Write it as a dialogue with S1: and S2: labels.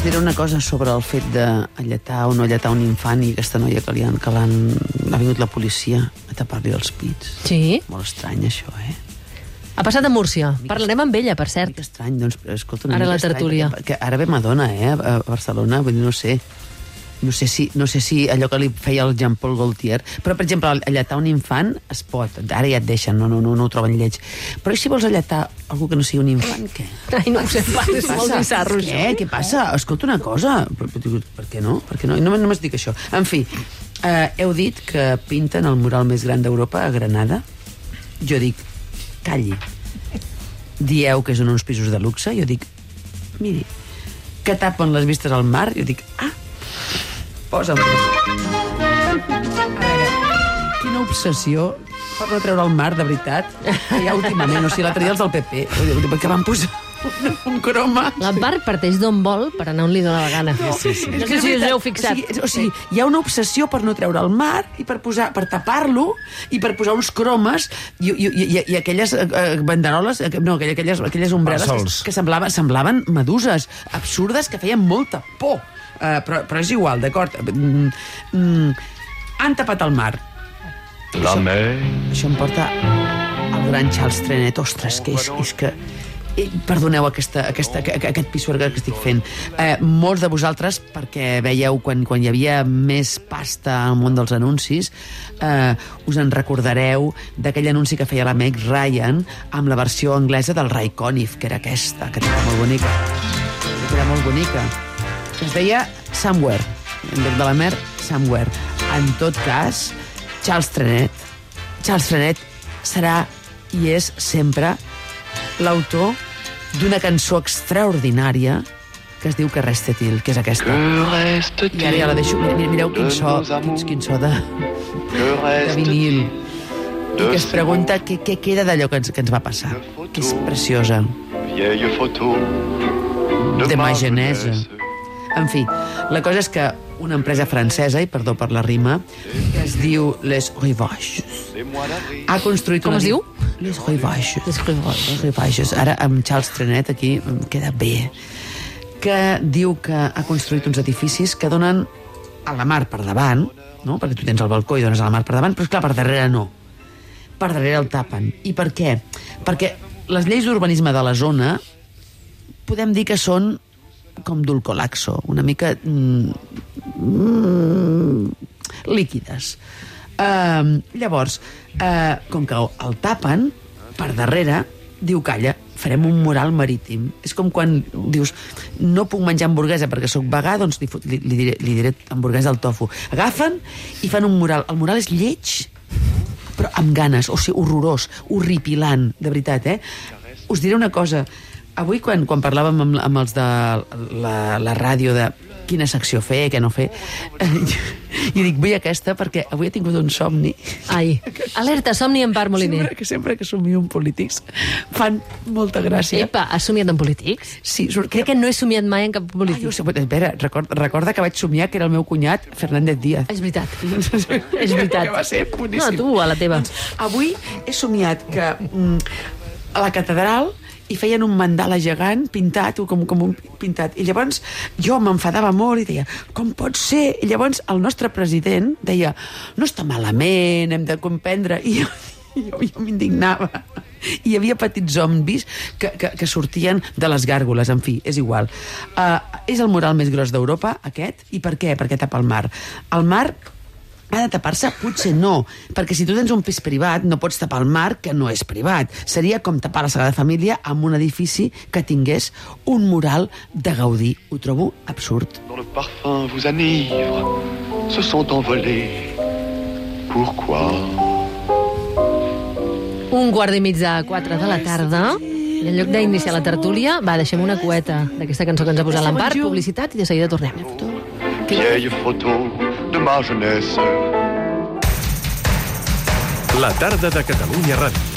S1: us diré una cosa sobre el fet de alletar o no alletar un infant i aquesta noia que li han, que l'han... Ha vingut la policia a tapar-li els pits.
S2: Sí.
S1: Molt estrany, això, eh?
S2: Ha passat a Múrcia. Parlarem amb ella, per cert.
S1: mica estrany, doncs, escolta, una
S2: Ara
S1: mica
S2: la
S1: estrany,
S2: tertúlia.
S1: perquè- Que ara ve Madonna, eh, a Barcelona, vull dir, no sé. No sé, si, no sé si allò que li feia el Jean-Paul Gaultier... Però, per exemple, alletar un infant es pot. Ara ja et deixen, no, no, no, no ho troben lleig. Però i si vols alletar algú que no sigui un infant, què?
S2: Ai, no ho sé, pa, és molt bizarro,
S1: Què?
S2: això.
S1: Què passa? Escolta una cosa. Per, per, per què no? Per què no? I només, dic això. En fi, eh, heu dit que pinten el mural més gran d'Europa a Granada. Jo dic, calli. Dieu que són uns pisos de luxe. Jo dic, miri, que tapen les vistes al mar. Jo dic, ah, posa'm. A veure, quina obsessió per no treure el mar, de veritat, que hi ha últimament. O sigui, l'altre dia els del PP, que van posar un, un croma.
S2: L'Empar parteix d'on vol per anar on li dóna la gana. Sí, sí. No sé si us heu fixat.
S1: O sigui, o sigui, hi ha una obsessió per no treure el mar i per posar per tapar-lo i per posar uns cromes i, i, i, i aquelles eh, eh, banderoles, eh, no, aquelles, aquelles ombreles que,
S3: Parasols.
S1: que semblava, semblaven meduses absurdes que feien molta por. Uh, però, però és igual, d'acord? Mm, mm, han tapat el mar.
S4: La mer.
S1: Això em porta al gran Charles Trenet. Ostres, que és, és que... Eh, Perdoneu aquesta, aquesta, aqu- aquest pisuerga que estic fent. Eh, molts de vosaltres, perquè veieu quan, quan hi havia més pasta al món dels anuncis, eh, us en recordareu d'aquell anunci que feia la Meg Ryan amb la versió anglesa del Ray Conniff, que era aquesta, que era molt bonica. Que era molt bonica. Es deia Somewhere. En lloc de la mer, Somewhere. En tot cas, Charles Trenet, Charles Trenet serà i és sempre l'autor d'una cançó extraordinària que es diu Que reste til, que és aquesta.
S4: Que
S1: I ara ja la deixo. Mireu, mireu quin so, quin, quin so de, de vinil. I que es pregunta què, què queda d'allò que ens, que ens va passar. Que és preciosa.
S4: Vieille photo
S1: De ma genesa. En fi, la cosa és que una empresa francesa, i perdó per la rima, que es diu Les Rivages, ha construït
S2: Com
S1: una...
S2: es diu?
S1: Les Rivages. Les Rivages. Ara, amb Charles Trenet, aquí, em queda bé. Que diu que ha construït uns edificis que donen a la mar per davant, no? perquè tu tens el balcó i dones a la mar per davant, però, esclar, per darrere no. Per darrere el tapen. I per què? Perquè les lleis d'urbanisme de la zona podem dir que són com dulcolaxo, una mica mm, mm, líquides. Uh, llavors, uh, com que el tapen, per darrere, diu, calla, farem un mural marítim. És com quan dius, no puc menjar hamburguesa perquè sóc vegà, doncs li, li, li, diré, li diré hamburguesa al tofu. Agafen i fan un mural. El mural és lleig, però amb ganes, o sigui, horrorós, horripilant, de veritat, eh? Us diré una cosa. Avui, quan, quan parlàvem amb, amb els de la, la ràdio de quina secció fer, què no fer, jo dic, vull aquesta perquè avui he tingut un somni
S2: Ai, alerta, somni en part, Moliner.
S1: sempre que, sempre que somio amb polítics fan molta gràcia.
S2: Epa, has somiat en polítics?
S1: Sí, surt
S2: Crec que no he somiat mai en cap
S1: Ai,
S2: polític.
S1: jo sé, espera, recorda, recorda que vaig somiar que era el meu cunyat, Fernández Díaz.
S2: És veritat. És veritat.
S1: Que va ser boníssim.
S2: No, tu, a la teva.
S1: Avui he somiat que mm, a la catedral i feien un mandala gegant pintat, o com, com un pintat. I llavors jo m'enfadava molt i deia, com pot ser? I llavors el nostre president deia, no està malament, hem de comprendre. I jo, jo, jo m'indignava. Hi havia petits zombis que, que, que sortien de les gàrgoles, en fi, és igual. Uh, és el mural més gros d'Europa, aquest, i per què? Perquè tapa el mar. El mar ha de tapar-se? Potser no, perquè si tu tens un pis privat no pots tapar el mar que no és privat. Seria com tapar la Sagrada Família amb un edifici que tingués un mural de Gaudí. Ho trobo absurd.
S4: Dont le parfum vous enivre, se sont envolés. Pourquoi
S2: Un quart i mig de quatre de la tarda. I en lloc d'iniciar la tertúlia, va, deixem una cueta d'aquesta cançó que ens ha posat l'Empar, publicitat, i de seguida tornem.
S4: Vieille photo de ma jeunesse.
S5: La tarda de Catalunya Ràdio.